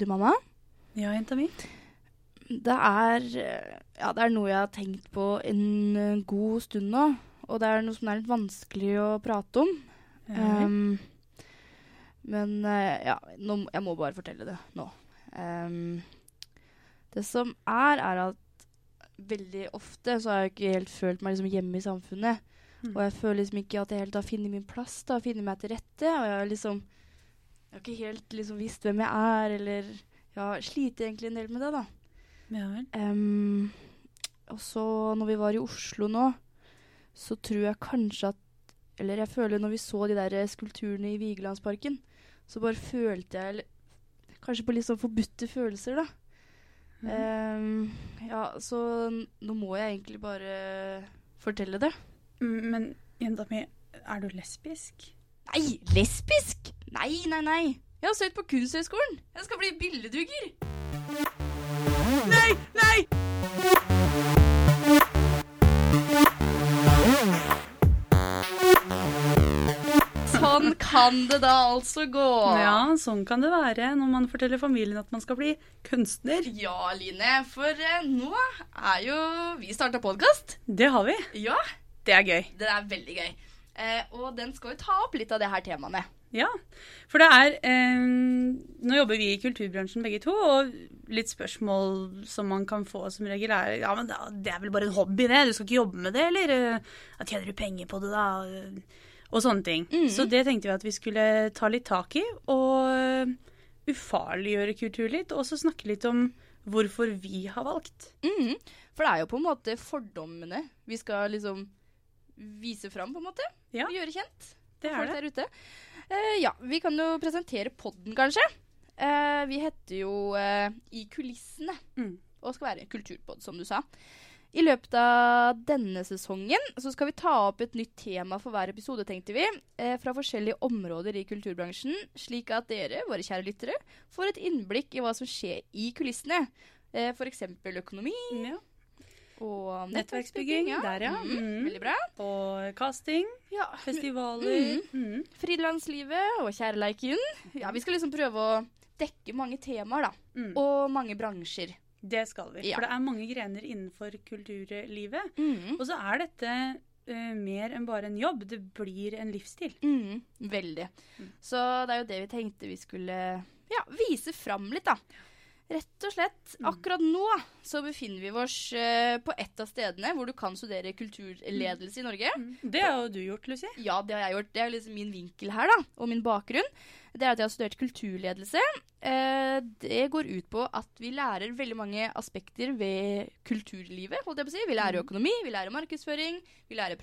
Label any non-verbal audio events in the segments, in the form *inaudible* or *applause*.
Du, mamma? Ja, jenta mi? Det er, ja, det er noe jeg har tenkt på en eh, god stund nå. Og det er noe som er litt vanskelig å prate om. Ja, Um, men eh, ja, nå, jeg må bare fortelle det nå. Um, det som er, er at veldig ofte så har jeg ikke helt følt meg liksom hjemme i samfunnet. Mm. Og jeg føler liksom ikke at jeg helt har funnet min plass, da, funnet meg til rette. Og jeg har liksom Jeg har ikke helt liksom visst hvem jeg er, eller Jeg har slitt egentlig en del med det, da. ja vel. Um, og så når vi var i Oslo nå, så tror jeg kanskje at Eller jeg føler når vi så de der skulpturene i Vigelandsparken, så bare følte jeg Kanskje på litt sånn forbudte følelser, da. Mm. Um, ja, så nå må jeg egentlig bare fortelle det. Men jenta mi, er du lesbisk? Nei, lesbisk! Nei, nei, nei. Jeg har søkt på Kunsthøgskolen. Jeg skal bli billedhugger. Nei, nei! Sånn kan det da altså gå. Ja, sånn kan det være når man forteller familien at man skal bli kunstner. Ja, Line, for eh, nå er jo vi starta podkast. Det har vi. Ja, Det er gøy. det er veldig gøy. Eh, og den skal jo ta opp litt av det her temaene. Ja, for det er eh, Nå jobber vi i kulturbransjen begge to, og litt spørsmål som man kan få som regel er Ja, men det er vel bare en hobby, det. Du skal ikke jobbe med det, eller? eh, Ja, tjener du penger på det, da? Og sånne ting. Mm. Så det tenkte vi at vi skulle ta litt tak i, og eh, ufarliggjøre kultur litt, og også snakke litt om hvorfor vi har valgt. Mm. For det er jo på en måte fordommene vi skal liksom vise fram, på en måte. Ja. Gjøre kjent. Det er folk det. der ute. Eh, ja, vi kan jo presentere podden, kanskje. Uh, vi heter jo uh, I kulissene. Mm. Og skal være en kulturpod, som du sa. I løpet av denne sesongen så skal vi ta opp et nytt tema for hver episode, tenkte vi. Fra forskjellige områder i kulturbransjen, slik at dere, våre kjære lyttere, får et innblikk i hva som skjer i kulissene. Eh, F.eks. økonomi Ja. Og Nettverksbygging, der, ja. Mm. Mhm. Veldig bra. Og casting, Ja, festivaler mm. Frilanslivet og kjærleiken. Ja, vi skal liksom prøve å dekke mange temaer, da. Mm. Og mange bransjer. Det skal vi. For det er mange grener innenfor kulturlivet. Mm. Og så er dette Uh, mer enn bare en jobb. Det blir en livsstil. Mm, veldig. Mm. Så det er jo det vi tenkte vi skulle ja, vise fram litt, da. Rett og slett. Mm. Akkurat nå så befinner vi oss eh, på et av stedene hvor du kan studere kulturledelse i Norge. Det har jo du gjort, Lucy. Ja, det har jeg gjort. Det er liksom min vinkel her, da. Og min bakgrunn. Det er at jeg har studert kulturledelse. Eh, det går ut på at vi lærer veldig mange aspekter ved kulturlivet, holdt jeg på å si. Vi lærer økonomi, vi lærer markedsføring, vi lærer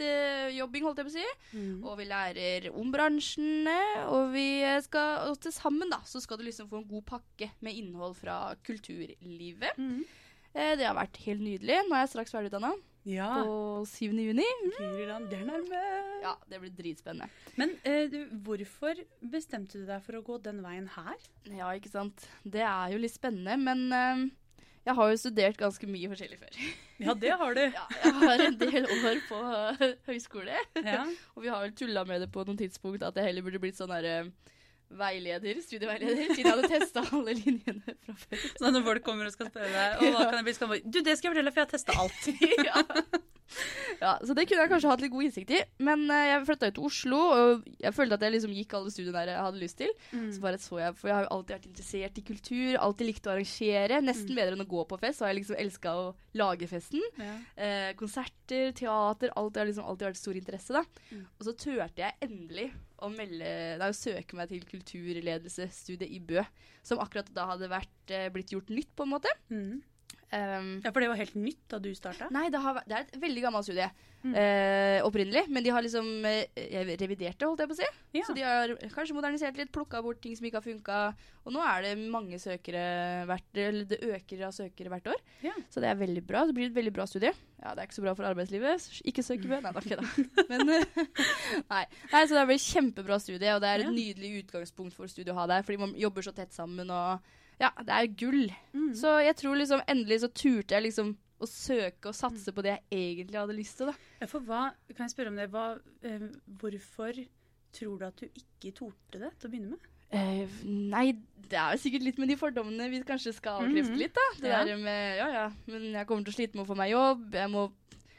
prosjektjobbing, holdt jeg på å si. Mm. Og vi lærer om bransjene, og vi skal Og til sammen, da, så skal du liksom få en god pakke med innhold fra kulturlivet. Mm. Eh, det har vært helt nydelig. Nå er jeg straks ferdigutdanna. Ja. På 7. juni. Kulturland, det er nærme. Ja, det blir dritspennende. Men eh, du, hvorfor bestemte du deg for å gå den veien her? Ja, ikke sant. Det er jo litt spennende, men eh, jeg har jo studert ganske mye forskjellig før. *laughs* Ja, det har du. Ja, jeg har en del år på uh, *laughs* høyskole, Ja. og vi har vel tulla med det på noen tidspunkt at jeg heller burde blitt sånn derre veileder, studieveileder, siden jeg hadde testa alle linjene fra før. Så når folk kommer og skal spørre deg, og hva kan jeg bli, skal man bare, Du, det skal jeg fortelle, for jeg har testa alt. *laughs* ja. Ja, så det kunne jeg kanskje hatt litt god innsikt i. Men uh, jeg flytta jo til Oslo, og jeg følte at jeg liksom gikk alle studiene jeg hadde lyst til. Mm. Så bare så jeg, For jeg har jo alltid vært interessert i kultur, alltid likt å arrangere. Nesten bedre enn å gå på fest, så har jeg liksom elska å lage festen. Ja. Uh, konserter, teater, alt det har liksom alltid vært stor interesse. da. Mm. Og så turte jeg endelig å melde, nei, søke meg til kulturledelsesstudiet i Bø. Som akkurat da hadde vært, eh, blitt gjort nytt, på en måte. Mm. Um, ja, for det var helt nytt da du starta? Nei, det, har, det er et veldig gammelt studie Mm. uh, opprinnelig. Men de har liksom uh, revidert det, holdt jeg på å si. Ja. Så de har kanskje modernisert litt, plukka bort ting som ikke har funka. Og nå er det mange søkere hvert Eller det øker av søkere hvert år. Ja. Så det er veldig bra. Det blir et veldig bra studie. Ja, det er ikke så bra for arbeidslivet. Ikke søk i Nei, Nei, da. Men uh, *laughs* *laughs* nei. nei. Så det blir et kjempebra studie, og det er et Ja. nydelig utgangspunkt for studiet å ha der. Fordi man jobber så tett sammen, og ja, det er gull. Mm. Så jeg tror liksom endelig så turte jeg liksom å søke og satse på det jeg egentlig hadde lyst til. da. For hva, kan jeg spørre om det, hva, eh, hvorfor tror du at du ikke torde det til å begynne med? Eh, nei, det er jo sikkert litt med de fordommene vi kanskje skal avkrefte Mhm. litt, da. Det Ja. der med ja ja, men jeg kommer til å slite med å få meg jobb. Jeg må,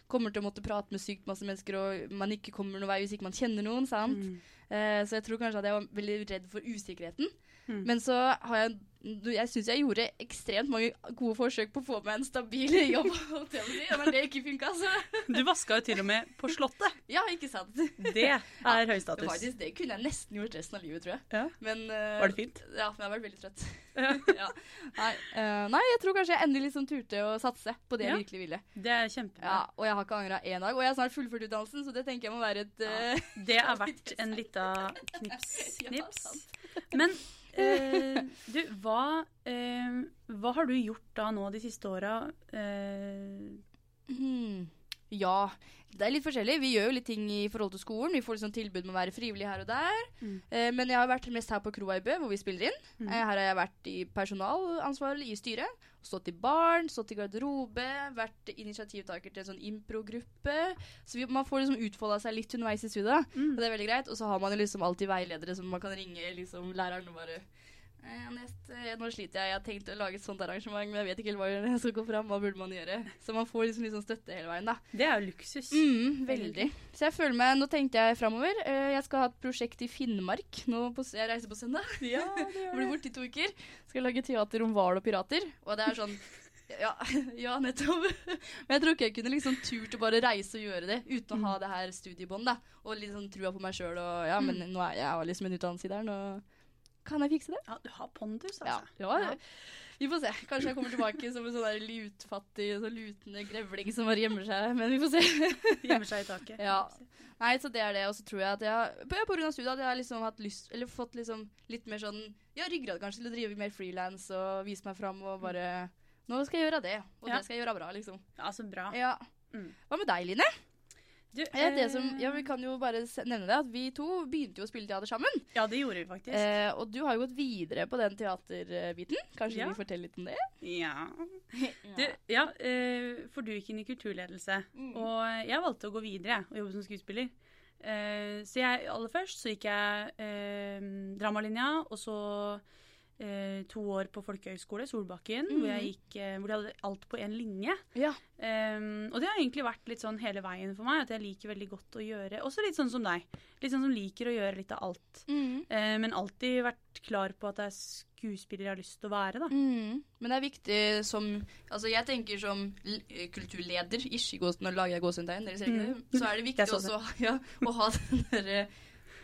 kommer til å måtte prate med sykt masse mennesker, og man ikke kommer noen vei hvis ikke man kjenner noen. sant? Mm. Eh, så jeg tror kanskje at jeg var veldig redd for usikkerheten. Mm. Men så har jeg Jeg syns jeg gjorde ekstremt mange gode forsøk på å få meg en stabil *laughs* jobb. Men. Det ikke funka, så Du vaska jo til og med på Slottet. *laughs* Ja, ikke sant? Det er *laughs* høy status. faktisk, det kunne jeg nesten gjort resten av livet, tror jeg. Ja. Men, uh, Var det fint? Ja, men jeg har vært veldig trøtt. Ja. ja. nei, uh, nei, jeg tror kanskje jeg endelig liksom turte å satse på det Ja. jeg virkelig ville. Det er kjempebra. Ja, og jeg har ikke angra én dag. Og jeg har snart fullført utdannelsen, så det tenker jeg må være et Ja. eh, Det er verdt en lita knips, *laughs* knips. Men eh, du, hva, eh, hva har du gjort da nå de siste åra? Eh, Hmm. Ja, det er litt forskjellig. Vi gjør jo litt ting i forhold til skolen. Vi får liksom tilbud med å være frivillig her og der. Mm. Eh, men jeg har vært mest her på Kroa i Bø, hvor vi spiller inn. Mm. Eh, her har jeg vært i personalansvar i styret. Stått i barn, stått i garderobe, vært initiativtaker til en sånn improgruppe. Så vi, man får liksom utfolda seg litt underveis i studiet. Mm. Og det er veldig greit. Og så har man jo liksom alltid veiledere som man kan ringe liksom læreren og bare eh, Anette, eh, nå sliter jeg. Jeg har tenkt å lage et sånt arrangement, men jeg vet ikke hva jeg skal gå fram. Hva burde man gjøre? Så man får liksom litt sånn støtte hele veien, da. Det er jo luksus. Mm, veldig. Så jeg føler meg Nå tenkte jeg framover. eh, jeg skal ha et prosjekt i Finnmark. Nå på, jeg reiser på søndag. *laughs* Ja, det *laughs* blir borte i to uker. Skal lage teater om hval og pirater. Og det er sånn *laughs* ja, ja, nettopp. Men jeg tror ikke jeg kunne liksom turt å bare reise og gjøre det uten å ha det her studiebånd, da. Og litt sånn trua på meg sjøl og ja, men nå er jeg har liksom en utdannelse i der, nå kan jeg fikse det. Ja, du har pondus, altså. ja, Vi får se. Kanskje jeg kommer tilbake som en sånn der lutfattig, så lutende grevling som bare gjemmer seg. Men vi får se. *laughs* Gjemmer seg i taket. Ja. Nei, så det er det. Og så tror jeg at jeg på, på grunn av studiet at jeg har liksom hatt lyst Eller fått liksom litt mer sånn Ja, ryggrad kanskje til å drive mer frilans og vise meg fram og bare Nå skal jeg gjøre det, og Ja. det skal jeg gjøre bra, liksom. Ja, så bra. Ja. Mm. Hva med deg, Line? Du, Eh, det som, eh, ja, Vi kan jo bare nevne det at vi to begynte jo å spille teater sammen. ja, det gjorde vi faktisk. Eh, og du har jo gått videre på den teaterbiten. Kanskje Ja. vi forteller litt om det? Ja. *laughs* Du, ja, eh, for du gikk inn i kulturledelse, Mm. og jeg valgte å gå videre og jobbe som skuespiller. Eh, så jeg, aller først så gikk jeg eh, dramalinja, og så eh, to år på folkehøgskole, Solbakken, hvor, jeg gikk, eh, hvor de hadde alt på én linje. Ja. Um, og det har egentlig vært litt sånn hele veien for meg, at jeg liker veldig godt å gjøre Også litt sånn som deg. Litt sånn som liker å gjøre litt av alt. Mm. Eh, men alltid vært klar på at det er skuespiller jeg har lyst til å være, da. Mm. Men det er viktig som Altså, jeg tenker som eh, kulturleder, ish, nå lager jeg gåsetegn, dere ser ikke det, så er det viktig *laughs* Jeg også *laughs* ja, å ha den derre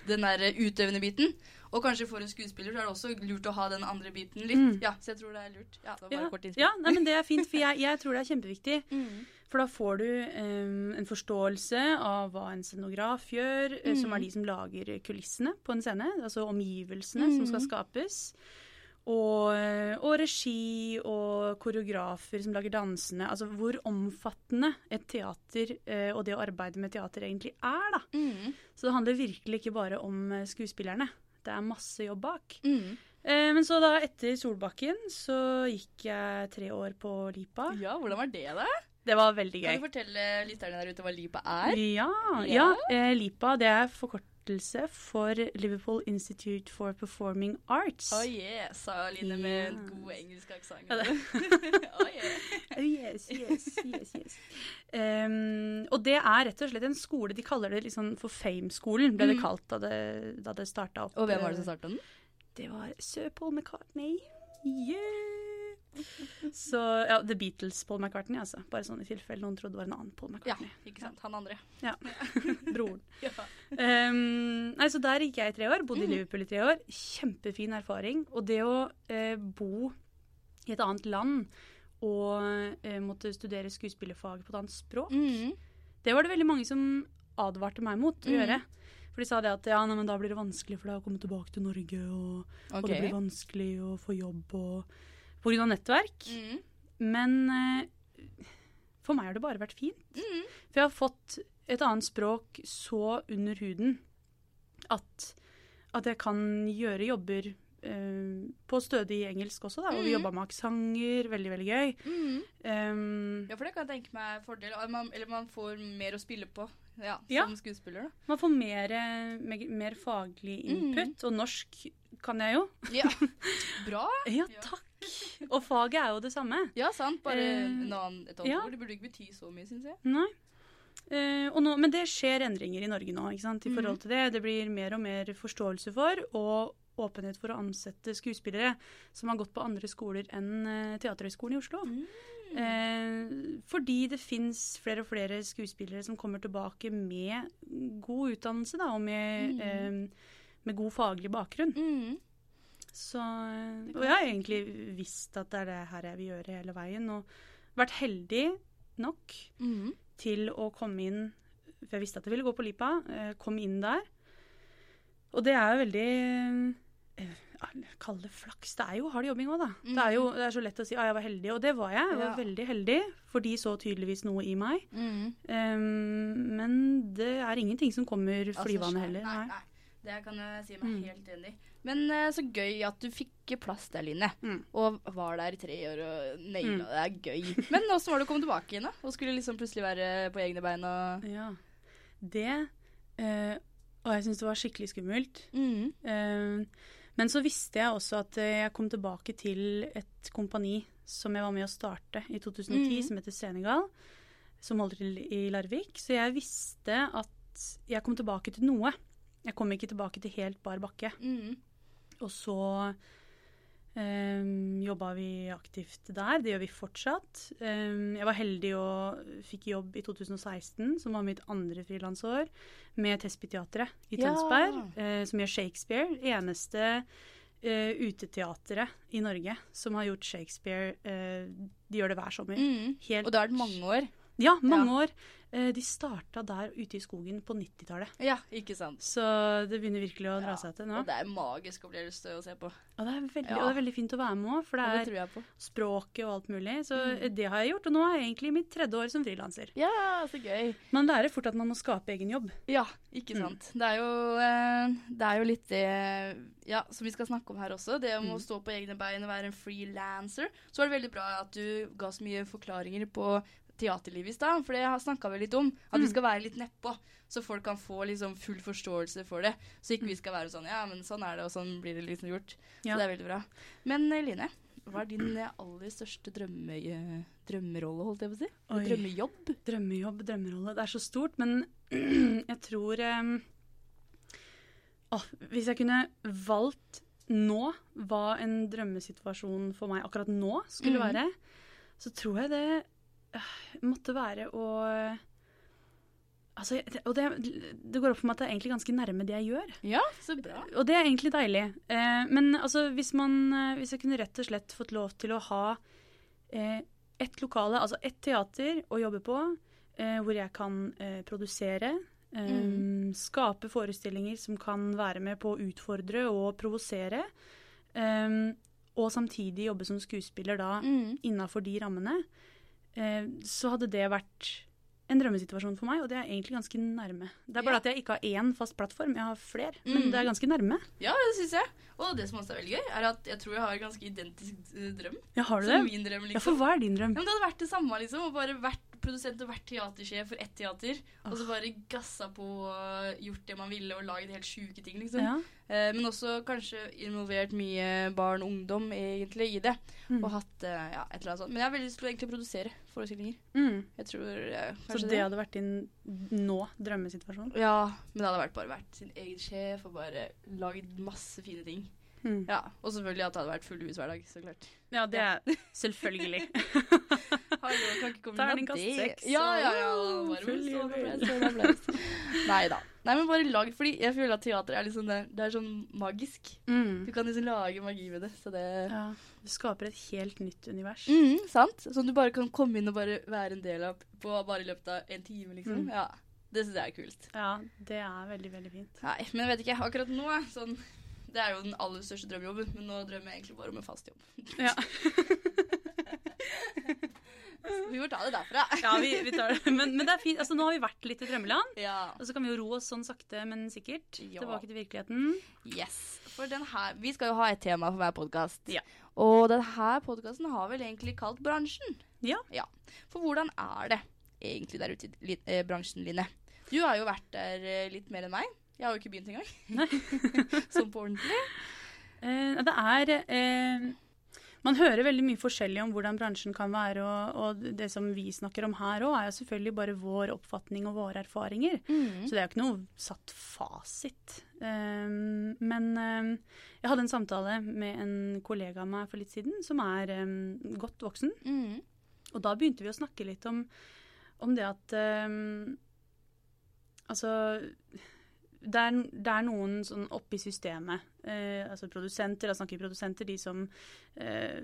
den der utøvende biten. Og kanskje for en skuespiller så er det også lurt å ha den andre biten litt. Mm. Ja, så jeg tror det er lurt. Ja, det Ja, ja nei, men det er fint, for jeg, jeg tror det er kjempeviktig. *laughs* Mm. For da får du um, en forståelse av hva en scenograf gjør, mm. som Mm. er de som lager kulissene på en scene, altså omgivelsene som Mm. skal skapes. Og, eh, og regi og koreografer som lager dansene. Altså hvor omfattende et teater eh, og det å arbeide med teater egentlig er, da. Mm. Så det handler virkelig ikke bare om eh, skuespillerne. Det er masse jobb bak. Mm. Eh, men så da, etter Solbakken, så gikk jeg tre år på Lipa. Ja, hvordan var det, da? Det var veldig gøy. Kan du fortelle lytterne der ute hva LIPA er? Ja, Ja. ja eh, Lipa det er forkortelse for Liverpool Institute for Performing Arts. Oh yeah, sa Line med en god engelsk aksent. *laughs* Oh yeah. *laughs* Oh, yes, yes, yes, yes. Um, og det er rett og slett en skole, de kaller det liksom for Fame-skolen, ble det Mm. kalt da det, da det starta opp. Og hvem var det som starta den? Det var Sir Paul McCartney. Yeah! Så ja, The Beatles Paul McCartney, altså. Bare sånn i tilfelle noen trodde det var en annen Paul McCartney. Ja, ikke sant. Han andre. Ja. *laughs* *laughs* Broren. *laughs* Ja. Um, nei, så der gikk jeg i tre år. Bodde i Mm. Liverpool i tre år. Kjempefin erfaring. Og det å eh, bo i et annet land og eh, måtte studere skuespillerfag på et annet språk, Mm. det var det veldig mange som advarte meg mot å Mm. gjøre. For de sa det at ja, nei, men da blir det vanskelig for deg å komme tilbake til Norge, og, og det blir vanskelig å få jobb og av nettverk. Mm. Men uh, for meg har det bare vært fint. Mm. For jeg har fått et annet språk så under huden at, at jeg kan gjøre jobber uh, på stødig engelsk også, da. Og vi Mhm. jobba med aksenter. Veldig, veldig gøy. Mm. Um, Ja, for det kan jeg tenke meg fordel. Man, eller man får mer å spille på ja, Ja. som skuespiller. da. man får mer, mer, mer faglig input, input, og norsk kan jeg jo. Ja. *laughs* Bra. Ja, Ja. takk. *laughs* Og faget er jo det samme. Ja, sant. Bare uh, en annen, et annet ja. ord. Det burde ikke bety så mye, syns jeg. Nei. Uh, og nå, men det skjer endringer i Norge nå, ikke sant, i forhold til det. Det blir mer og mer forståelse for og åpenhet for å ansette skuespillere som har gått på andre skoler enn uh, Teaterhøgskolen i Oslo. Eh, fordi det fins flere og flere skuespillere som kommer tilbake med god utdannelse da, og med, eh, med god faglig bakgrunn. Mm. Så, eh, og jeg har egentlig visst at det er det her jeg vil gjøre hele veien. Og vært heldig nok Mm. til å komme inn For jeg visste at jeg ville gå på Lipa. Eh, kom inn der. Og det er jo veldig eh, Kall det flaks. Det er jo hard jobbing òg, da. Det er jo det er så lett å si at jeg var heldig, og det var jeg. Jeg var Ja. veldig heldig, for de så tydeligvis noe i meg. Mm. Um, men det er ingenting som kommer Altså, flyvende heller. Nei, Nei. Det kan jeg si meg Mm. helt enig i. Men uh, så gøy at du fikk plass der, Line. Mm. Og var der i tre år og naila Mm. det. Er gøy. Men åssen var det å komme tilbake igjen, da? Og skulle liksom plutselig være på egne bein og Ja. Det uh, Og jeg syns det var skikkelig skummelt. mm. Uh, men så visste jeg også at jeg kom tilbake til et kompani som jeg var med å starte i 2010, Mhm. som heter Senegal, som holder til i Larvik. Så jeg visste at jeg kom tilbake til noe. Jeg kom ikke tilbake til helt bar bakke. Mm. Og så um, jobba vi aktivt der. Det gjør vi fortsatt. Um, jeg var heldig og fikk jobb i 2016, som var mitt andre frilansår, med Tespiteatret i i Ja. Tønsberg, eh, som gjør Shakespeare. Eneste uh, uteteatret i Norge som har gjort Shakespeare. Uh, de gjør det hver sommer. Mm. Helt Og det har vært mange år. Ja, mange år. Eh, de starta der ute i skogen på 90-tallet. Ja, ikke sant. Så det begynner virkelig å dra Ja, seg til nå. Og det er magisk opplevelse å se på. Og det, er veldig, Ja. og det er veldig fint å være med òg, for det det er språket og alt mulig. Så Mm. det har jeg gjort, og nå er jeg egentlig i mitt tredje år som frilanser. Ja, så gøy. Man lærer fort at man må skape egen jobb. Ja, ikke Mm. sant. Det, er jo, eh, det er jo litt det ja, som vi skal snakke om her også. Det om Mm. å stå på egne bein og være en freelancer. Så var det veldig bra at du ga så mye forklaringer på teaterlivet i stad. For det snakka vi litt om. At Mm. vi skal være litt nedpå. Så folk kan få liksom full forståelse for det. Så ikke vi skal være sånn ja, men sånn er det, og sånn blir det liksom gjort. Ja. Så det er veldig bra. Men eh, Line, hva er din eh, aller største drømme, eh, drømmerolle, holdt jeg på å si? Oi. Drømmejobb? Drømmejobb, drømmerolle. Det er så stort, men *clears throat* jeg tror um, å, Hvis jeg kunne valgt nå hva en drømmesituasjon for meg akkurat nå skulle mm. være, så tror jeg det måtte være å Altså, og det, det går opp for meg at det er egentlig ganske nærme det jeg gjør. Ja, så bra. Og det er egentlig deilig. Eh, men altså, hvis, man, eh, hvis jeg kunne rett og slett fått lov til å ha eh, ett lokale, altså ett teater å jobbe på, eh, hvor jeg kan eh, produsere, eh, Mm. skape forestillinger som kan være med på å utfordre og provosere, eh, og samtidig jobbe som skuespiller da Mm. innafor de rammene, så hadde det vært en drømmesituasjon for meg, og det er egentlig ganske nærme. Det er bare Ja. at jeg ikke har én fast plattform, jeg har flere, Mm. men det er ganske nærme. Ja, det syns jeg. Og det som også er veldig gøy, er at jeg tror jeg har en ganske identisk eh, drøm. Ja, har du Som det? drøm, Ja, for liksom. hva er din drøm? Ja, men det hadde vært det samme, liksom. Og bare vært produsent og vært teatersjef for ett teater. Og så bare gassa på og gjort det man ville, og laget helt sjuke ting, liksom. Ja. Eh, men også kanskje involvert mye barn og ungdom egentlig i det. Mm. Og hatt eh, ja, et eller annet sånt. Men jeg har veldig lyst til å egentlig produsere forestillinger. Mm. Jeg tror eh, Så det hadde vært din nå drømmesituasjon? Ja, men det hadde vært bare vært sin egen sjef og bare lagd masse fine ting. Mm. Ja, Og selvfølgelig at det hadde vært full hus hver dag, så klart. Ja, det er selvfølgelig. *laughs* *laughs* *laughs* Hallo, kan ikke komme Terningkast seks, Ja, ja, ja. *laughs* Nei da. Nei, men bare lag, fordi jeg føler at teater er liksom det, det er sånn magisk. Mm. Du kan liksom lage magi med det, så det Ja, du skaper et helt nytt univers. mm, Sant? Sånn du bare kan komme inn og bare være en del av på bare i løpet av en time, liksom. Mm. Ja. Det syns jeg er kult. Ja, det er veldig, veldig fint. Nei, men jeg vet ikke. Akkurat nå, sånn Det er jo den aller største drømmejobben, men nå drømmer jeg egentlig bare om en fast jobb. Ja, *laughs* *laughs* Vi får ta det derfra. *laughs* ja vi, vi tar det. Men, men det er fint. Altså, nå har vi vært litt i drømmeland. Ja. Og så kan vi jo ro oss sånn sakte, men sikkert Ja. tilbake til virkeligheten. Yes. For den her, vi skal jo ha et tema for hver podkast. Ja. Og denne podkasten har vel egentlig kalt bransjen. Ja. ja. For hvordan er det egentlig der ute i eh, bransjen, Line? Du har jo vært der eh, litt mer enn meg. Jeg har jo ikke begynt engang. Nei. *laughs* sånn på ordentlig. Uh, det er eh, Man hører veldig mye forskjellig om hvordan bransjen kan være, og, og det som vi snakker om her òg, er jo selvfølgelig bare vår oppfatning og våre erfaringer. Mm. Så det er jo ikke noe satt fasit. Um, men um, jeg hadde en samtale med en kollega av meg for litt siden, som er um, godt voksen. Mm. Og da begynte vi å snakke litt om, om det at Altså det er, det er noen sånn oppe i systemet, eh, altså produsenter, jeg snakker produsenter, de som, eh,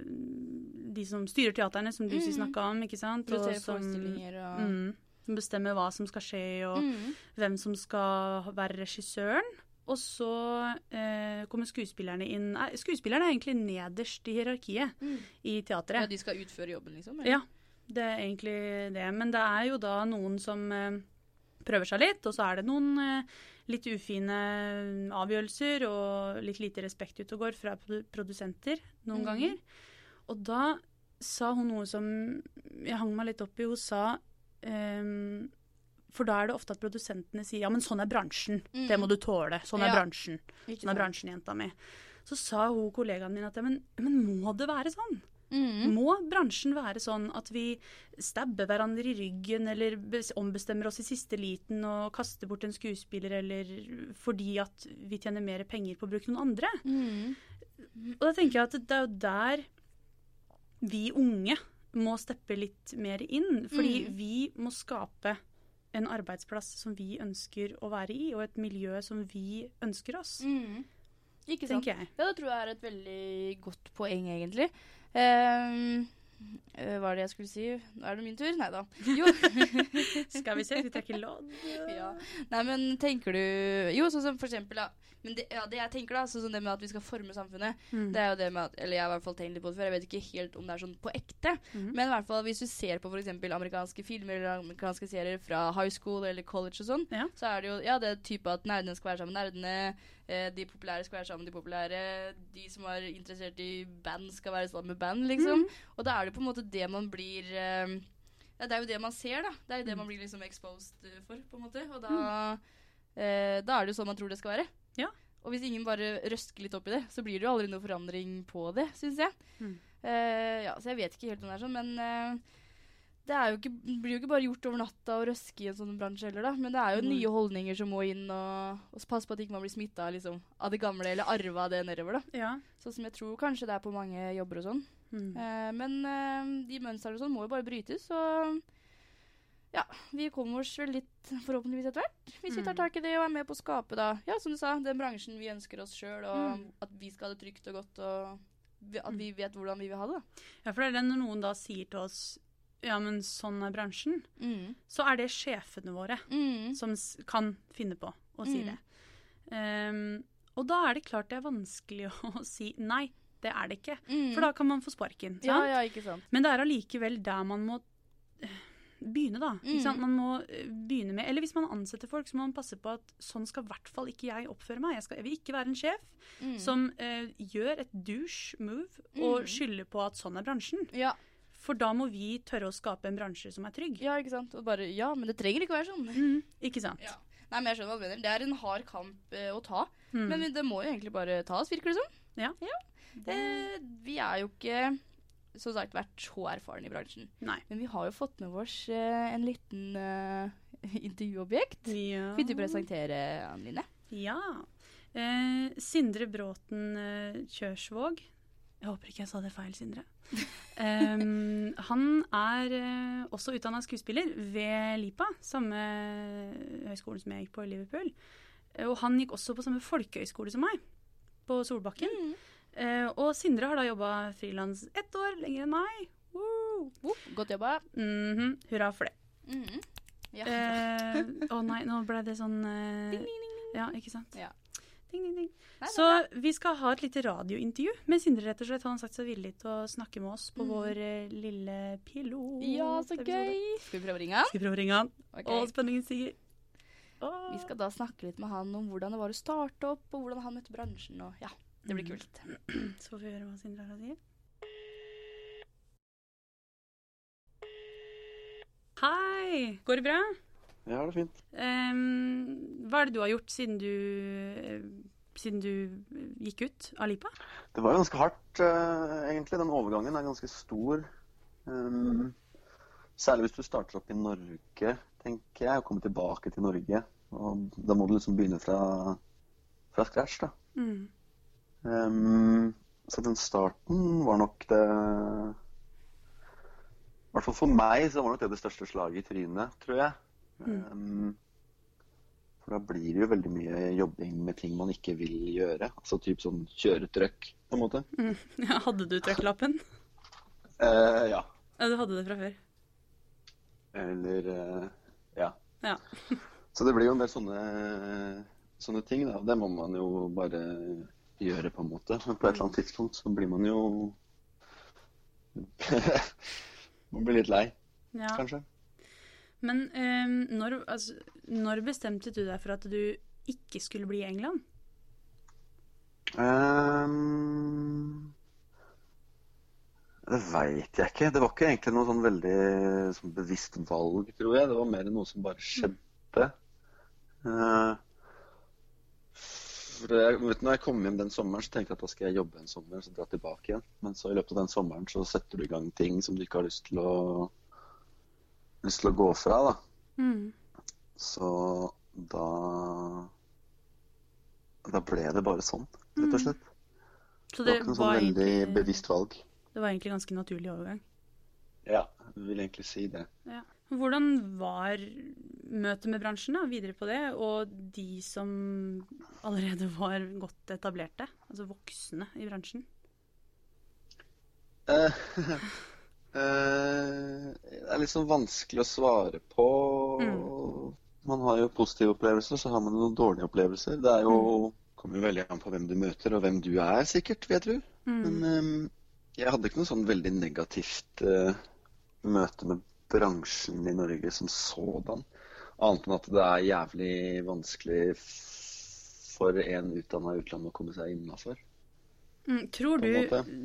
de som styrer teaterne, som du mm. snakka om, ikke sant? Og Produsere som, forestillinger og mm, som bestemmer hva som skal skje, og Mm. hvem som skal være regissøren. Og så eh, kommer skuespillerne inn Skuespillerne er egentlig nederst i hierarkiet Mm. i teatret. Ja, de skal utføre jobben, liksom? eller? Ja, det er egentlig det. Men det er jo da noen som eh, prøver seg litt, og så er det noen eh, litt ufine avgjørelser og litt lite respekt ute og går fra produsenter noen mm. ganger. Og da sa hun noe som jeg hang meg litt opp i. Hun sa um, For da er det ofte at produsentene sier ja, men sånn er bransjen. Det må du tåle. Sånn er Ja. bransjen. Sånn er bransjen, jenta mi. Så sa hun kollegaen min at ja, men, men må det være sånn? Mm. Må bransjen være sånn at vi stabber hverandre i ryggen eller ombestemmer oss i siste liten og kaster bort en skuespiller eller fordi at vi tjener mer penger på å bruke noen andre? Mm. Og da tenker jeg at det er jo der vi unge må steppe litt mer inn. Fordi Mm. vi må skape en arbeidsplass som vi ønsker å være i, og et miljø som vi ønsker oss, Mm. Ikke sant? jeg. Ja, det tror jeg er et veldig godt poeng, egentlig. Eh, hva er det jeg skulle si? Nå er det min tur? Nei da. Jo. *laughs* Skal vi se, vi trekker lodd. ja. Nei, men tenker du Jo, sånn som for eksempel, da. Men det, ja, det jeg tenker, da, sånn det med at vi skal forme samfunnet, Mm. det er jo det med at Eller jeg har i hvert fall tenkt litt på det før, jeg vet ikke helt om det er sånn på ekte. Mm. Men i hvert fall hvis du ser på f.eks. amerikanske filmer eller amerikanske serier fra high school eller college og sånn, Ja. så er det jo ja, det type at nerdene skal være sammen med nerdene, eh, de populære skal være sammen med de populære, de som er interessert i band skal være sammen med band, liksom. Og da er det på en måte det man blir eh, Ja, det er jo det man ser, da. Det er jo det man blir liksom exposed for, på en måte. Og da, eh, da er det jo sånn man tror det skal være. Ja. Og hvis ingen bare røsker litt opp i det, så blir det jo aldri noe forandring på det, syns jeg. Mm. Uh, ja, så jeg vet ikke helt om det er sånn, men uh, det jo ikke, blir jo ikke bare gjort over natta å røske i en sånn bransje heller, da. Men det er jo mm. nye holdninger som må inn, og, og passe på at ikke man blir smitta liksom, av det gamle, eller arva det nedover, da. Ja. Sånn som jeg tror kanskje det er på mange jobber og sånn. Mm. Uh, men de mønstrene og sånn må jo bare brytes, og ja, vi kommer oss vel litt forhåpentligvis etter hvert. Hvis vi tar Mm. tak i det og er med på å skape, da, ja, som du sa, den bransjen vi ønsker oss sjøl, og Mm. at vi skal ha det trygt og godt, og at vi vet hvordan vi vil ha det. Ja, for det er det når noen da sier til oss ja, men sånn er bransjen, Mm. så er det sjefene våre Mm. som kan finne på å si Mm. det. Um, og da er det klart det er vanskelig *laughs* å si nei, det er det ikke. Mm. For da kan man få sparken. Sant? Ja, ja, ikke sant. Men det er allikevel der man må begynne, da. Ikke Mm. Man må eh, begynne med Eller hvis man ansetter folk, så må man passe på at sånn skal i hvert fall ikke jeg oppføre meg. Jeg, skal, jeg vil ikke være en sjef Mm. som eh, gjør et douche move og Mm. skylder på at sånn er bransjen. Ja, For da må vi tørre å skape en bransje som er trygg. ja, ikke sant. Og bare Ja, men det trenger ikke å være sånn. Mhm, ikke sant? Ja. Nei, men jeg skjønner hva du mener. Det er en hard kamp eh, å ta. Mm. Men det må jo egentlig bare tas, virker det som. Ja. Det, vi er jo ikke som sagt vært så erfaren i bransjen. Nei. Men vi har jo fått med oss uh, en liten uh, *laughs* intervjuobjekt. Ja. Vil du presentere, Anne Line? Ja. Uh, Sindre Bråten Kjørsvåg. Jeg håper ikke jeg sa det feil, Sindre. *laughs* Um, han er også utdanna skuespiller ved LIPA, samme høyskolen som jeg gikk på i Liverpool. Og han gikk også på samme folkehøyskole som meg, på Solbakken. Eh, og Sindre har da jobba frilans ett år lenger enn meg. Woo! Oh, godt jobba. Mhm, hurra for det. Mhm. Ja. Eh, Å nei, nå ble det sånn eh, Ding, ding, ding. Ja, ikke sant? Ja. Ding, ding, ding. Nei, Så vi skal ha et lite radiointervju med Sindre, rett og slett. Han har sagt seg villig til å snakke med oss på mm. vår eh, lille pilot. Ja, så gøy. Skal vi prøve å ringe han? Skal vi prøve å ringe han? Okay. Å, spenningen stiger. Åh. Vi skal da snakke litt med han om hvordan det var å starte opp, og hvordan han møtte bransjen. Og ja, det blir Mm. kult. *clears throat* Så får vi høre hva Sindre har å si. Hei! Går det bra? Ja, det er fint. Um, hva er det du har gjort siden du, uh, siden du gikk ut av Lipa? Det var ganske hardt, uh, egentlig. Den overgangen er ganske stor. Um, særlig hvis du starter opp i Norge, tenker jeg, og kommer tilbake til Norge. Og da må du liksom begynne fra, fra scratch, da. Mm. Um, så den starten var nok det I hvert fall for meg så var nok det det største slaget i trynet, tror jeg. Um, for da blir det jo veldig mye jobbing med ting man ikke vil gjøre. Altså typ sånn kjøretrøkk, på en måte. Mm. *laughs* Ja, hadde du trøkklappen? Uh, *laughs* ja. Ja, du hadde det fra før? Eller uh, ja. Ja. *laughs* Så det blir jo en del sånne, sånne ting, da. Det må man jo bare gjøre, på en måte. Men på et eller annet tidspunkt så blir man jo *laughs* Man blir litt lei, ja. kanskje. Men um, når, altså, når bestemte du deg for at du ikke skulle bli i England? Um, det veit jeg ikke. Det var ikke egentlig noe sånn veldig sånn bevisst valg, tror jeg. Det var mer noe som bare skjedde. Uh, for jeg, vet når jeg kom hjem den sommeren, så tenkte jeg at da skal jeg jobbe en sommer og så dra tilbake igjen. Men så i løpet av den sommeren så setter du i gang ting som du ikke har lyst til å, lyst til å gå fra. da. Mm. Så da Da ble det bare sånn, rett og slett. Så Det det var ikke noe sånn veldig egentlig, bevisst valg. det var egentlig ganske naturlig overgang. Ja, jeg vil egentlig si det. Ja. Hvordan var møtet med bransjen da, videre på det, og de som allerede var godt etablerte, altså voksne i bransjen? Eh, *laughs* eh, det er litt sånn vanskelig å svare på. Man har jo positive opplevelser, så har man noen dårlige opplevelser. Det er jo, kommer jo veldig an på hvem du møter, og hvem du er, sikkert, vil jeg tro. Men eh, jeg hadde ikke noe sånn veldig negativt eh, møte med bransjen i Norge som sådan. Annet enn at det er jævlig vanskelig for en utdanna i utlandet å komme seg innafor. Mm, tror du,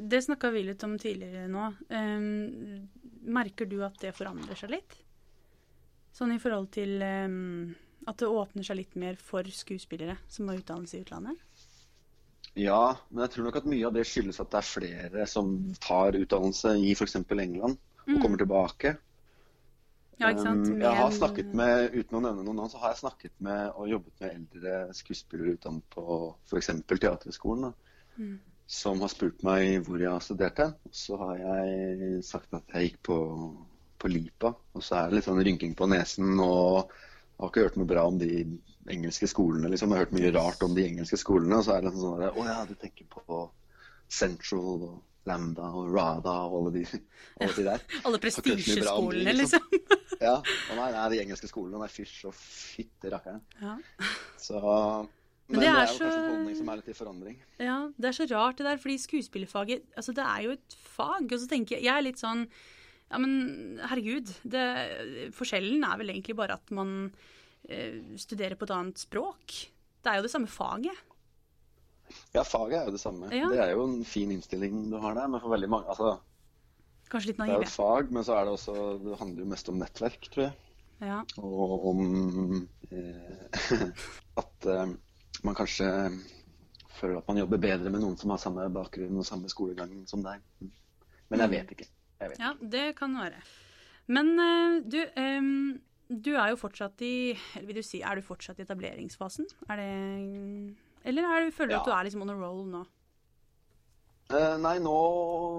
det snakka vi litt om tidligere nå, Um, merker du at det forandrer seg litt? Sånn i forhold til um, at det åpner seg litt mer for skuespillere som har utdannelse i utlandet? Ja, men jeg tror nok at mye av det skyldes at det er flere som tar utdannelse i f.eks. England og kommer tilbake. Ja, ikke sant? Med... jeg har snakket med, uten å nevne noen navn, så har jeg snakket med og jobbet med eldre skuespillere utdannet på f.eks. Teaterhøgskolen, da, som har spurt meg hvor jeg har studert hen. Så har jeg sagt at jeg gikk på, på Lipa, og så er det litt sånn rynking på nesen og jeg har ikke hørt noe bra om de engelske skolene. liksom. Jeg har hørt mye rart om de engelske skolene. Og så er det sånn at, Å ja, du tenker på Central og Lambda og Rada og alle de, alle de der. Alle prestisjeskolene, liksom. liksom. *laughs* Ja, og nei, nei, de engelske skolene. Nei, fysj og fytti rakkeren. Ja. Så *laughs* Men, det det er er, jo så- kanskje en holdning som er litt i forandring. Ja, det er så rart det der, fordi skuespillerfaget altså det er jo et fag. Og så tenker jeg, jeg er litt sånn Ja, men herregud. Det, forskjellen er vel egentlig bare at man eh, studerer på et annet språk. Det er jo det samme faget. Ja, faget er jo det samme. Ja. Det er jo en fin innstilling du har der, men for veldig mange Altså, Kanskje litt det er jo fag, men så er det også Det handler jo mest om nettverk, tror jeg. ja. Og om eh, *laughs* at eh, man kanskje føler at man jobber bedre med noen som har samme bakgrunn og samme skolegang som deg. Men jeg vet ikke. Jeg vet. ja, det kan være. Men eh, du, em, du er jo fortsatt i Eller vil du si, er du fortsatt i etableringsfasen? Er det Eller er du, føler du Ja. at du er liksom on a roll nå? Eh, nei, nå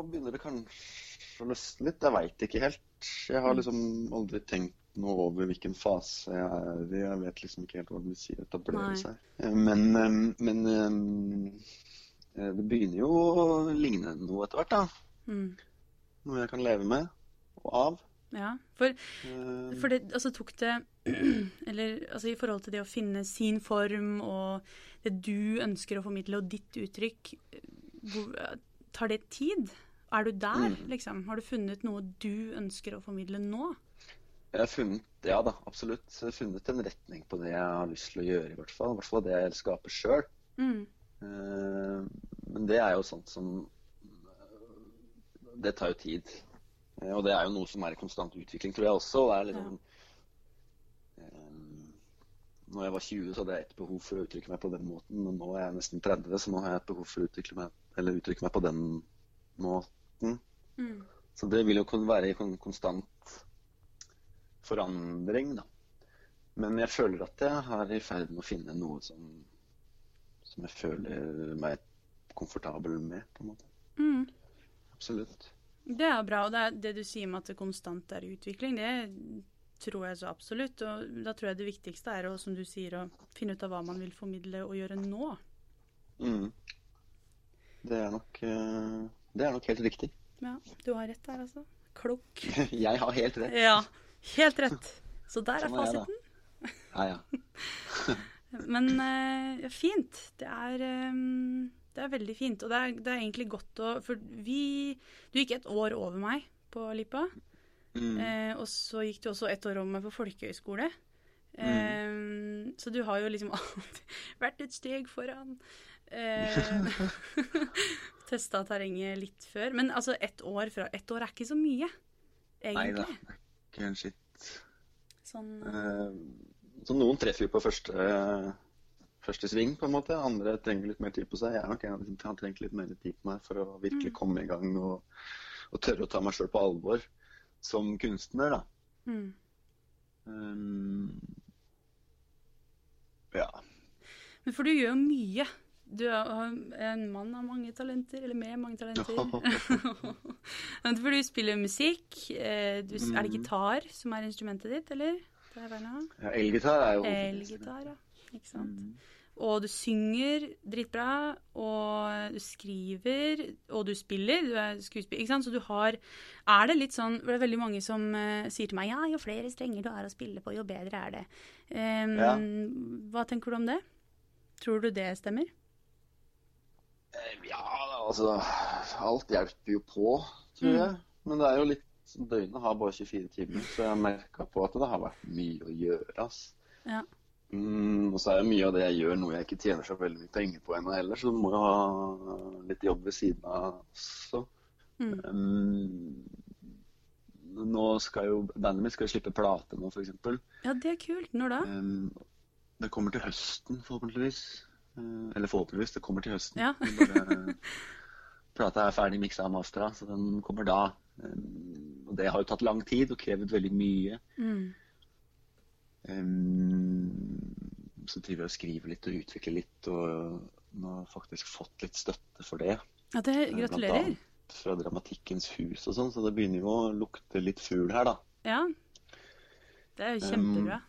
begynner det kanskje å løsne litt. Jeg veit ikke helt. Jeg har liksom aldri tenkt noe over hvilken fase jeg er i. Jeg vet liksom ikke helt hva du vil si å etablere seg. Eh, Men, eh, men eh, det begynner jo å ligne noe etter hvert, da. Mm. Noe jeg kan leve med og av. Ja, for For det altså, tok det *clears throat* Eller altså, i forhold til det å finne sin form og det du ønsker å formidle, og ditt uttrykk, tar det tid? Er du der, liksom? Har du funnet noe du ønsker å formidle nå? Jeg har funnet, ja da, absolutt. Jeg har funnet en retning på det jeg har lyst til å gjøre, i hvert fall. I hvert fall det jeg skaper sjøl. Mm. Men det er jo sånt som Det tar jo tid. Eh, Og det er jo noe som er i konstant utvikling, tror jeg også. Og er liksom eh, når jeg var 20, så hadde jeg et behov for å uttrykke meg på den måten. Men nå er jeg nesten 30, så nå har jeg et behov for å uttrykke meg, eller uttrykke meg på den måten. Mm. Så det vil jo kunne være i kon konstant forandring, da. Men jeg føler at jeg er i ferd med å finne noe som, som jeg føler meg komfortabel med, på en måte. Mm. Absolutt. Det er bra. Og det, det du sier om at det konstant er i utvikling, det tror jeg så absolutt. Og da tror jeg det viktigste er å, som du sier, å finne ut av hva man vil formidle og gjøre nå. Mm. Det er nok eh, Det er nok helt riktig. Ja, du har rett der, altså. Klok. *laughs* Jeg har helt rett. Ja, helt rett. Så der er Sånn er fasiten. Ja, ja. *laughs* Men eh, ja, fint. Det er, eh, det er veldig fint. Og det er, det er egentlig godt å For vi Du gikk et år over meg på Lipa. Mm. Eh, og så gikk du også ett år om meg på folkehøyskole. Eh, Så du har jo liksom *laughs* alltid vært et steg foran. Eh, *laughs* Testa terrenget litt før. Men altså, ett år fra Ett år er ikke så mye, Nei da. egentlig. Ikke en skitt. Sånn Eh, Så noen treffer jo på første, første sving, på en måte. Andre trenger litt mer tid på seg. Jeg er de som har trengt litt mer tid på meg for å virkelig komme i gang og, og tørre å ta meg sjøl på alvor som kunstner, da. mm. Um, ja. Men for du gjør mye. Du er en mann av mange talenter, eller med mange talenter. *laughs* *laughs* Men for du spiller musikk. eh, Du, er det gitar som er instrumentet ditt, eller? Det er ja Elgitar er jo Elgitar, ja. Ikke sant. Og du synger dritbra, og du skriver, og du spiller. Du er skuespiller, ikke sant. Så du har Er det litt sånn For det er veldig mange som uh, sier til meg ja, jo flere strenger du er å spille på, jo bedre er det. Um, Ja. Hva tenker du om det? Tror du det stemmer? Ja, altså Alt hjelper jo på, tror jeg. Men det er jo litt Døgnet har bare 24 timer, så jeg merka på at det har vært mye å gjøre. ass. Ja. Mm, og så er jo mye av det jeg gjør noe jeg ikke tjener så veldig mye penger på ennå heller, så du må jo ha litt jobb ved siden av også. Mm. Um, nå skal jo bandet mitt skal slippe plate nå, f.eks. Ja, det er kult. Når da? Um, det kommer til høsten, forhåpentligvis. Uh, eller forhåpentligvis, det kommer til høsten. Ja. Bare, *laughs* plata er ferdig miksa og mastra, så den kommer da. Um, og det har jo tatt lang tid og krevd veldig mye. Mm. Um, så driver jeg og skriver litt og utvikler litt, og nå har jeg faktisk fått litt støtte for det. Ja, det, Eh, gratulerer. Fra Dramatikkens hus og sånn, så det begynner jo å lukte litt fugl her, da. Ja. Det er jo kjempebra.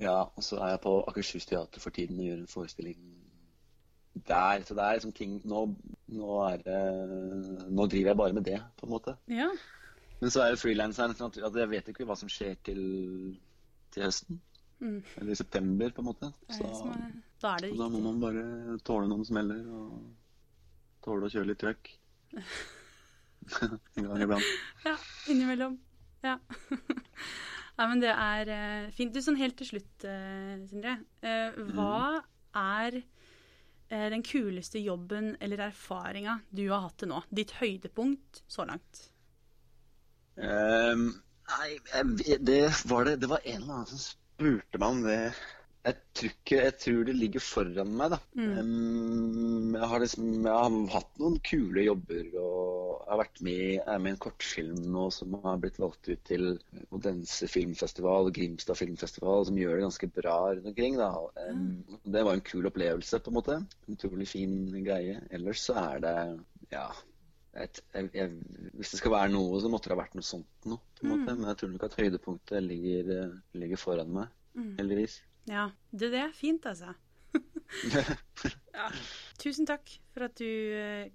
Ja, og så er jeg på Akershus Teater for tiden og gjør en forestilling der. Så det er liksom ting Nå, nå er det Nå driver jeg bare med det, på en måte. Ja. Men så er jo frilanseren sånn at jeg vet ikke hva som skjer til, til høsten. Mm. Eller i september, på en måte. Er Så, er, da er da må man bare tåle noen smeller og tåle å kjøre litt trøkk. *laughs* en gang iblant. Ja, innimellom. Ja. *laughs* Nei, men det er uh, fint. Du, sånn helt til slutt, uh, Sindre. Uh, hva er eh, den kuleste jobben eller erfaringa du har hatt til nå? Ditt høydepunkt så langt? Ehm, nei, jeg, det var det Det var en eller annen som spurte meg om det. Jeg tror, ikke, jeg tror det ligger foran meg, da. Ehm, jeg, har liksom, jeg har hatt noen kule jobber og jeg har vært med, er med i en kortfilm nå som har blitt valgt ut til Odense filmfestival og Grimstad filmfestival, som gjør det ganske bra rundt omkring. da. Mm. det var en kul opplevelse, på en måte. Utrolig fin greie. Ellers så er det ja, et, jeg, jeg, hvis det skal være noe, så måtte det ha vært noe sånt noe. måte. Men jeg tror nok at høydepunktet ligger, eh, ligger foran meg, heldigvis. Ja, det, det er fint, altså. *laughs* ja. Tusen takk for at du uh,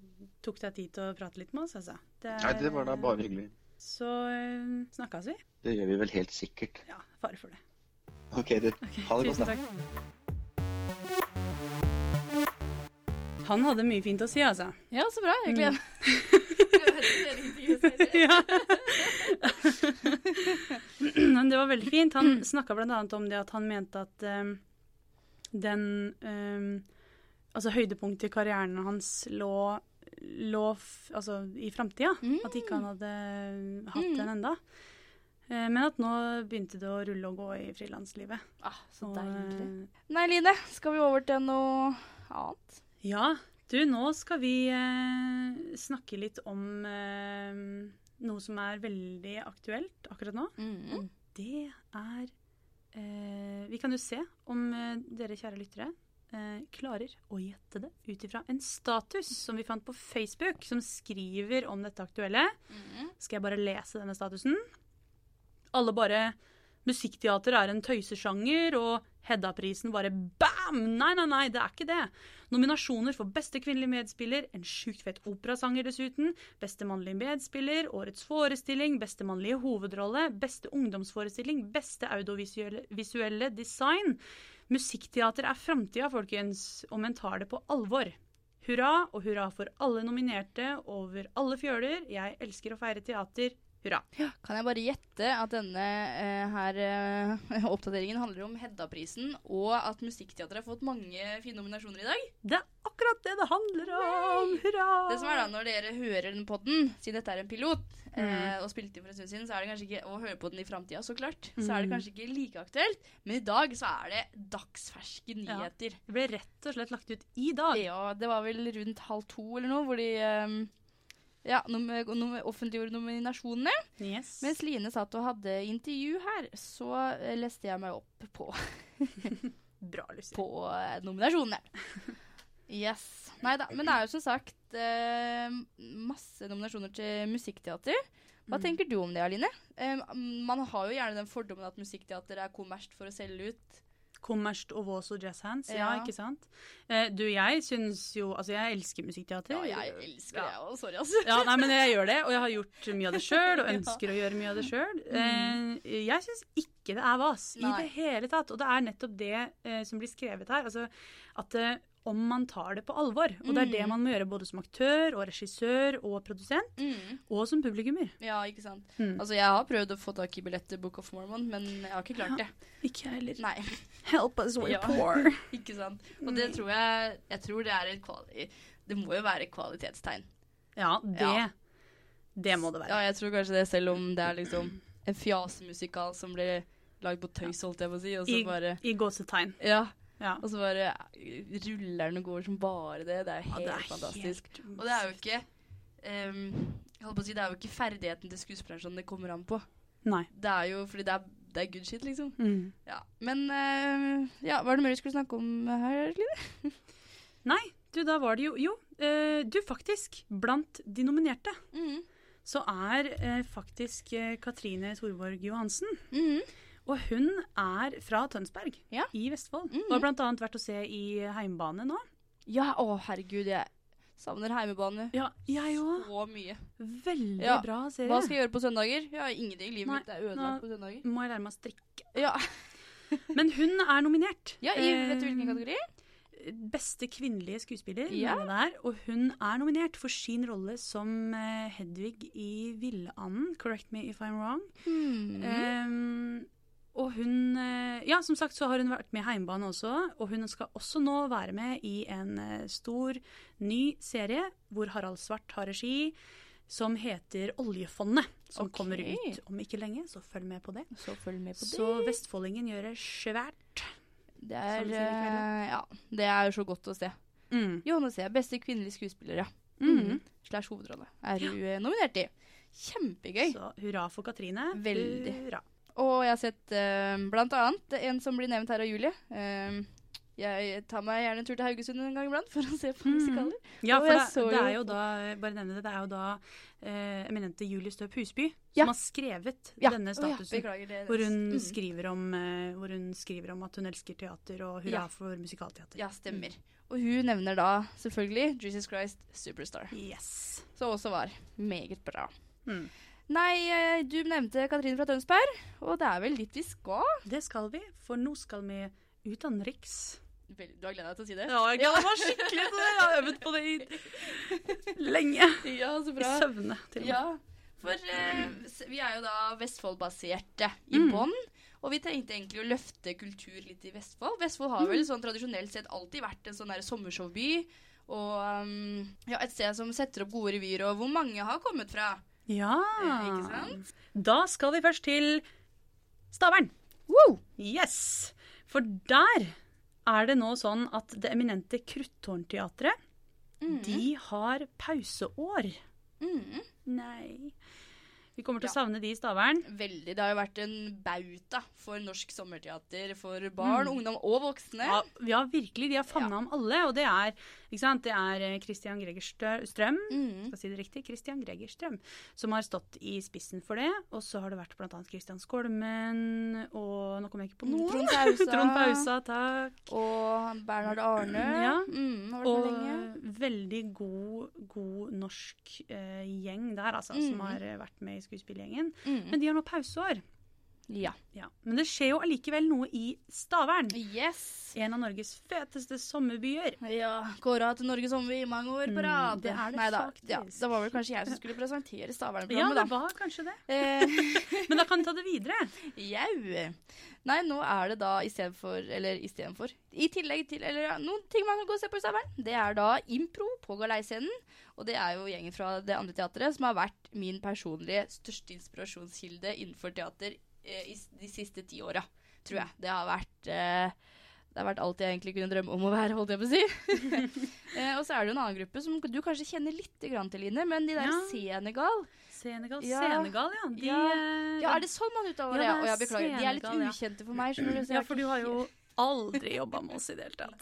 tok deg tid til å prate litt med oss, altså. Det, Nei, det var da bare hyggelig. Så uh, snakkes vi. Det gjør vi vel helt sikkert. Ja, fare for det. OK, du. Ha det godt, da. takk. Han hadde mye fint å si, altså. Ja, så bra. Jeg gleder *laughs* ja. Men det var veldig fint. Han snakka bl.a. om det at han mente at um, den um, Altså høydepunktet i karrieren hans lå, lå altså, i framtida. At ikke han hadde hatt den enda. Eh, Men at nå begynte det å rulle og gå i frilanslivet. Ah, så deilig. eh, Nei, Line, skal vi over til noe annet? Ja, du, nå skal vi eh, snakke litt om eh, noe som er veldig aktuelt akkurat nå. Mm. Det er eh, Vi kan jo se om eh, dere kjære lyttere eh, klarer å gjette det ut ifra en status som vi fant på Facebook, som skriver om dette aktuelle. Mm. Skal jeg bare lese denne statusen? Alle bare Musikkteater er en tøysesjanger, og Hedda-prisen bare bam! Nei, nei, nei, det er ikke det. Nominasjoner for beste kvinnelige medspiller, en sjukt fett operasanger dessuten, beste mannlige medspiller, årets forestilling, beste mannlige hovedrolle, beste ungdomsforestilling, beste audiovisuelle design. Musikkteater er framtida, folkens, og men tar det på alvor. Hurra, og hurra for alle nominerte over alle fjøler. Jeg elsker å feire teater. Hurra. Kan jeg bare gjette at denne eh, her eh, *laughs* oppdateringen handler om Hedda-prisen, og at Musikkteatret har fått mange fine nominasjoner i dag? Det er akkurat det det handler om! Hurra! Det som er da, Når dere hører den podden, siden dette er en pilot, Mm. eh, og spilte inn for en stund siden, så er det kanskje ikke å høre på den i framtida, så klart. Så Mm. er det kanskje ikke like aktuelt, men i dag så er det dagsferske nyheter. Det ble rett og slett lagt ut i dag. Ja, det var vel rundt halv to eller noe, hvor de eh, ja, offentliggjorde nominasjonene. Yes. Mens Line satt og hadde intervju her, så eh, leste jeg meg opp på, *laughs* Bra, Lucy. på eh, nominasjonene. Yes. Nei da. Men det er jo som sagt eh, masse nominasjoner til musikkteater. Hva Mm. tenker du om det, Aline? Eh, man har jo gjerne den fordommen at musikkteater er kommersielt for å selge ut. Kommerst og Vås og Jazz Hands. Ja, Ja. ikke sant? Eh, du, jeg syns jo Altså, jeg elsker musikkteater. Ja, jeg elsker det òg. Sorry, altså. Ja, nei, men jeg gjør det, og jeg har gjort mye av det sjøl, og *laughs* ønsker å gjøre mye av det sjøl. Eh, jeg syns ikke det er vas i det hele tatt. Og det er nettopp det eh, som blir skrevet her. Altså at eh, om man tar det på alvor, og det er det Mm. man må gjøre både som aktør og regissør og produsent, Mm. og som publikummer. Ja, ikke sant. Mm. Altså, jeg har prøvd å få tak i billett til Book of Mormon, men jeg har ikke klart det. Ikke jeg heller. Nei. Help us, we're Ja. poor. *laughs* Ikke sant. Og det tror jeg Jeg tror det er et kvali... Det må jo være et kvalitetstegn. Ja, det, Ja. det må det være. Ja, jeg tror kanskje det, selv om det er liksom en fjasemusikal som blir lagd på tøys, holdt jeg på å si, og så I, bare I gåsetegn. Ja. Ja. Og så bare ruller den og går som bare det. Det er jo helt ja, er fantastisk. helt Og det er jo ikke um, Jeg holdt på å si, det er jo ikke ferdigheten til skuespilleren som det kommer an på. Nei. Det er jo fordi det er, det er good shit, liksom. Mm. Ja. Men uh, ja, hva er det mer vi skulle snakke om her, Line? *laughs* Nei, du, da var det jo Jo, uh, du faktisk, blant de nominerte, Mm. så er uh, faktisk Katrine Thorborg Johansen. Mhm. Og hun er fra Tønsberg Ja. i Vestfold. Mm. Og har annet vært å se i Heimbane nå. Ja, å herregud, jeg savner heimebane Ja, jeg så mye. Veldig Ja. bra serie. Hva skal jeg gjøre på søndager? Jeg har ingenting. Livet Nei, mitt er ødelagt på søndager. Må jeg lære meg å strikke. Ja, *laughs* Men hun er nominert. ja i, vet du hvilken Eh, kategori? Beste kvinnelige skuespiller, Ja. mener jeg det er. Og hun er nominert for sin rolle som eh, Hedvig i Villanden. Correct me if I'm wrong. Mm. Ehm, og hun eh, Ja, som sagt så har hun vært med i Heimbane også. Og hun skal også nå være med i en eh, stor, ny serie hvor Harald Svart har regi. Som heter Oljefondet. Som okay. kommer ut om ikke lenge, så følg med på det. Så følg med på det. Så Vestfoldingen gjør det svært. det er, eh, ja, det er så godt å se. Mm. Johanne C. Beste kvinnelige skuespiller, ja. Mm. Slash hovedrolle. Er hun ja. nominert i. Kjempegøy. Så hurra for Katrine. Veldig. Hurra. Og jeg har sett uh, blant annet en som blir nevnt her av Julie. Uh, jeg tar meg gjerne en tur til Haugesund en gang iblant for å se på musikaler. musikaler. Ja, Og for det, det er jo- da bare nevne det, det er jo da eh, eminente Julie Støp Husby Ja. som har skrevet Ja. denne Å ja, statusen. det. hvor, hun Mm. skriver om, eh, hvor hun skriver om at hun elsker teater og hurra Ja. for musikalteater. Ja, stemmer. Og hun nevner da selvfølgelig Jesus Christ Superstar. Yes. Som også var meget bra. Mm. Nei, eh, du nevnte Katrine fra Tønsberg, og det er vel dit vi skal? Det skal vi, for nå skal vi utenriks. Vel, Du har gleda deg til å si det? Ja, jeg gleder meg skikkelig til det. Jeg har øvd på det i *laughs* lenge. Ja, så bra. I søvne, til og med. Ja, for eh, vi er jo da Vestfold-baserte i Mm. bånn. Og vi tenkte egentlig å løfte kultur litt i Vestfold. Vestfold har vel sånn tradisjonelt sett alltid vært en sånn der sommershowby. Og um, ja, et sted som setter opp gode revyer, og hvor mange har kommet fra. Ja. Eh, ikke sant? Da skal vi først til Stavern. Wow! Yes! For der er det nå sånn at det eminente Kruttårnteatret, de har pauseår. Mm. Nei. Vi kommer til å savne de i Stavern. Veldig. Det har jo vært en bauta for norsk sommerteater for barn, ungdom og voksne. Ja, ja, virkelig. De har favna om alle. Og det er? Det er eh, Christian Greger Strøm, Mm. skal si det riktig, Christian Greger Strøm, som har stått i spissen for det. Og så har det vært bl.a. Christian Skolmen og Nå kommer jeg ikke på noen. Trond Pausa. *laughs* Trond Pausa, takk. Og Bernhard Arne. Ja. Mm, Og veldig god, god norsk eh, gjeng der, altså, som Mhm. har eh, vært med i skuespillergjengen. Mm. Men de har nå pauseår. Ja. Ja. Men det skjer jo allikevel noe i Stavern. Yes. En av Norges feteste sommerbyer. Ja, Kåra til Norges sommerby i mange år på Mm, det er det Neida, faktisk. Ja, det var vel kanskje jeg som skulle presentere Stavern-programmet, det var kanskje det. Eh, *laughs* Men da kan du ta det videre. Jau. Nei, nå er det da istedenfor Eller istedenfor. I tillegg til Eller ja, noen ting man kan gå og se på i Stavern. Det er da impro på Galeiscenen. Og det er jo gjengen fra det andre teatret som har vært min personlige største inspirasjonskilde innenfor teater i de siste ti åra, tror jeg. Det har vært eh, det har vært alt jeg egentlig kunne drømme om å være, holdt jeg på å si. *laughs* eh, og så er det jo en annen gruppe som du kanskje kjenner litt grann til, Line, men de der Ja. Senegal. Senegal, Ja. Senegal, ja. De, Ja. eh, Ja, er det sånn man uttaler Ja, det? er Å, jeg beklager. De er litt Senegal, ukjente for meg. ja, for du har jo aldri jobba med oss i det hele tatt.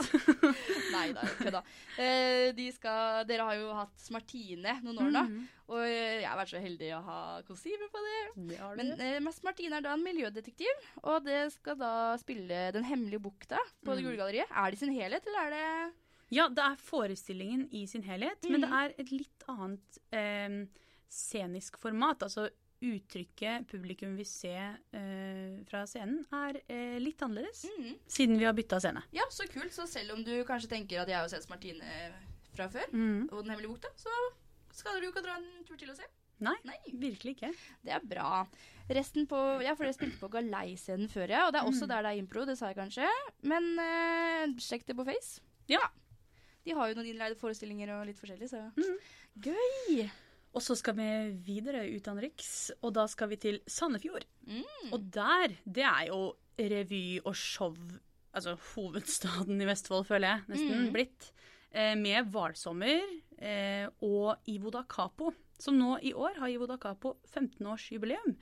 *laughs* Nei da, kødda. Eh, de skal, dere har jo hatt Smartine noen år nå, -hmm. og jeg har vært så heldig å ha kostyme på det. Det har Men eh, Smartine er da en miljødetektiv, og det skal da spille Den hemmelige bukta på det Mm. gule galleriet. Er det i sin helhet, eller er det Ja, det er forestillingen i sin helhet, men det Mhm. er et litt annet eh, scenisk format. Altså uttrykket publikum vil se eh, fra scenen, er eh, litt annerledes. Mhm. Siden vi har bytta scene. Ja, så kult. Så selv om du kanskje tenker at jeg har sett Martine fra før, Mhm. og Den hemmelige bukta, så skal du ikke dra en tur til og se. Nei, Nei. virkelig ikke. Det er bra. Resten på Ja, for dere spilte på Galeiscenen før, ja. Og det er også Mm. der det er impro, det sa jeg kanskje. Men eh, sjekk det på Face. Ja. De har jo noen innleide forestillinger og litt forskjellig, så mm. Gøy! Og så skal vi videre utenriks, og da skal vi til Sandefjord. Mm. Og der, det er jo revy og show, altså hovedstaden i Vestfold, føler jeg, nesten mm. blitt. Eh, med Hvalsommer eh, og Ivo da Capo, som nå i år har Ivo da Capo 15-årsjubileum.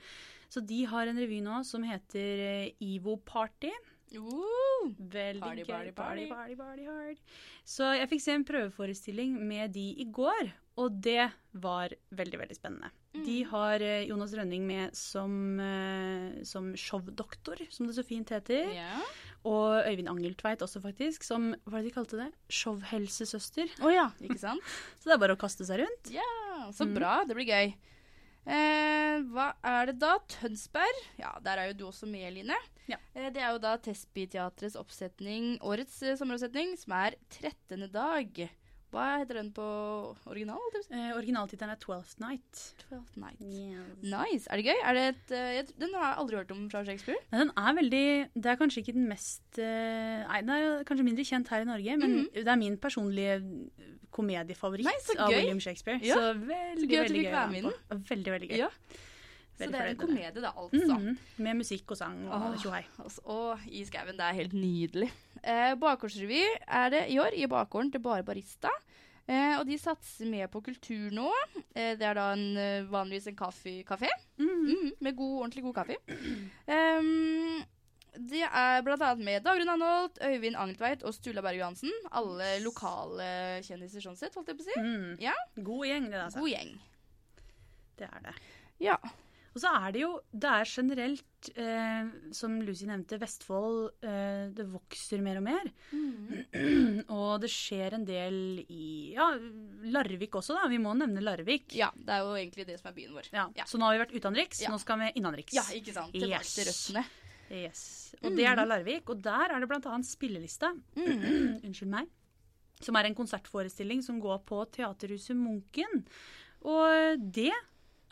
Så de har en revy nå som heter eh, Ivo Party. Uh, Veldig Party, party, Party, party. party, hard. Så jeg fikk se en prøveforestilling med de i går, og det var veldig, veldig spennende. Mm. De har eh, Jonas Rønning med som, eh, som showdoktor, som det så fint heter. Yeah. Og Øyvind Angeltveit også, faktisk, som hva er det de kalte det? Showhelsesøster. Oh, ja, ikke sant? *laughs* Så det er bare å kaste seg rundt. Ja, så Mm. bra. Det blir gøy. Eh, hva er det da? Tønsberg. Ja, der er jo du også med, Line. Ja. Eh, det er jo da Testby-teatrets oppsetning, årets eh, sommeroppsetning, som er 13. dag. Hva heter den på original? Eh, Originaltittelen er Twelfth Night. Twelfth Night. Yes. Nice. Er det gøy? Er det et, eh, jeg, den har jeg aldri hørt om fra Shakespeare. Nei, den er veldig Det er kanskje ikke den mest Nei, den er kanskje mindre kjent her i Norge, men det er min personlige komediefavoritt så av. William Shakespeare. Ja. Så veldig, Så gøy at du veldig fikk være med i den. Veldig, veldig gøy. Ja. Så det er en komedie, da, altså. Mhm. Med musikk og sang og tjohei. Altså, og i skauen. Det er helt nydelig. Eh, Bakgårdsrevy er det i år, i bakgården til Bare Barista. Eh, og de satser mer på kultur nå. Eh, det er da en, eh, vanligvis en kaffekafé Mhm. Mhm, med god, ordentlig god kaffe. Um, det er annet med Dagrun Anholt, Øyvind Angeltveit og Stula Berg Johansen. Alle lokale kjendiser sånn sett, holdt jeg på å si. Mm. Ja, God gjeng, det, altså. god gjeng. Det er det. Ja. Og så er det jo Det er generelt, eh, som Lucy nevnte, Vestfold eh, Det vokser mer og mer. *clears throat* og det skjer en del i Ja, Larvik også, da. Vi må nevne Larvik. ja, det er jo egentlig det som er byen vår. Ja, Ja. Så nå har vi vært utenriks, Ja. nå skal vi innenriks. Ja, ikke sant? Tilbake Yes. til røttene. Yes. Og det er da Larvik, og der er det blant annet Spillelista. *clears throat* Unnskyld meg. Som er en konsertforestilling som går på Teaterhuset Munken. Og det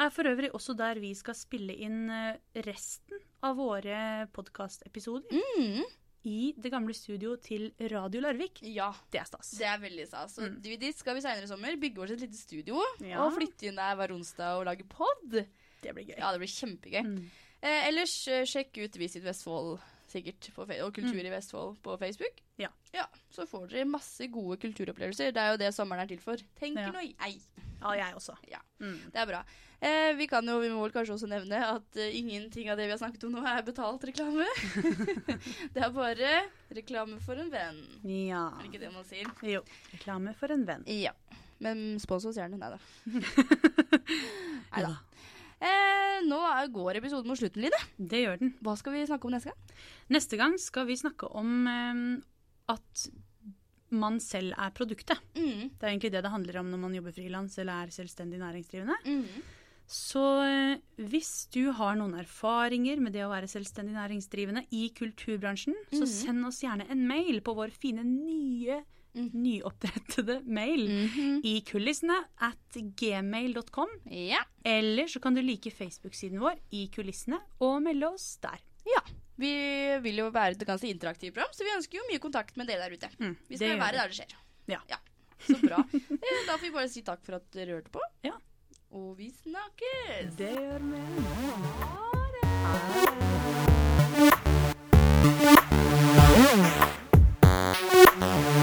er for øvrig også der vi skal spille inn eh, resten av våre podkastepisoder. Mm. i det gamle studioet til Radio Larvik. Ja, Det er stas. det er veldig stas. Så Mm. dit skal vi senere i sommer bygge oss et lite studio Ja. og flytte inn der hver onsdag og lage pod. Det blir gøy. Ja, det blir kjempegøy. Mm. Eh, ellers eh, sjekk ut Visit Vestfold sikkert på, og Kultur i Vestfold på Facebook. Mm. Ja. ja. Så får dere masse gode kulturopplevelser. Det er jo det sommeren er til for. Tenker Ja. nå jeg. Ja, jeg også. Ja. Mm. Det er bra. Eh, vi kan jo, vi må vel kanskje også nevne at uh, ingenting av det vi har snakket om nå, er betalt reklame. *laughs* det er bare reklame for en venn. Ja. Er det ikke det man sier? Jo. Reklame for en venn. Ja. Men spons oss gjerne. Nei da. *laughs* Nei da. Eh, nå er, går episoden mot slutten, Line. det gjør den. Hva skal vi snakke om neste gang? Neste gang skal vi snakke om eh, at man selv er produktet. Mm. Det er egentlig det det handler om når man jobber frilans eller er selvstendig næringsdrivende. Mm. Så eh, hvis du har noen erfaringer med det å være selvstendig næringsdrivende i kulturbransjen, så Mhm. send oss gjerne en mail på vår fine nye, Nyoppdrettede nyopprettede mail -hmm. i kulissene at gmail.com. Ja. Eller så kan du like Facebook-siden vår i kulissene og melde oss der. ja. Vi vil jo være et ganske interaktivt program, så vi ønsker jo mye kontakt med dere der ute. Mm, vi skal være der det skjer. Ja. ja. Så bra. *laughs* Eh, da får vi bare si takk for at dere hørte på. Ja. Og vi snakkes! Det gjør vi. Ha det.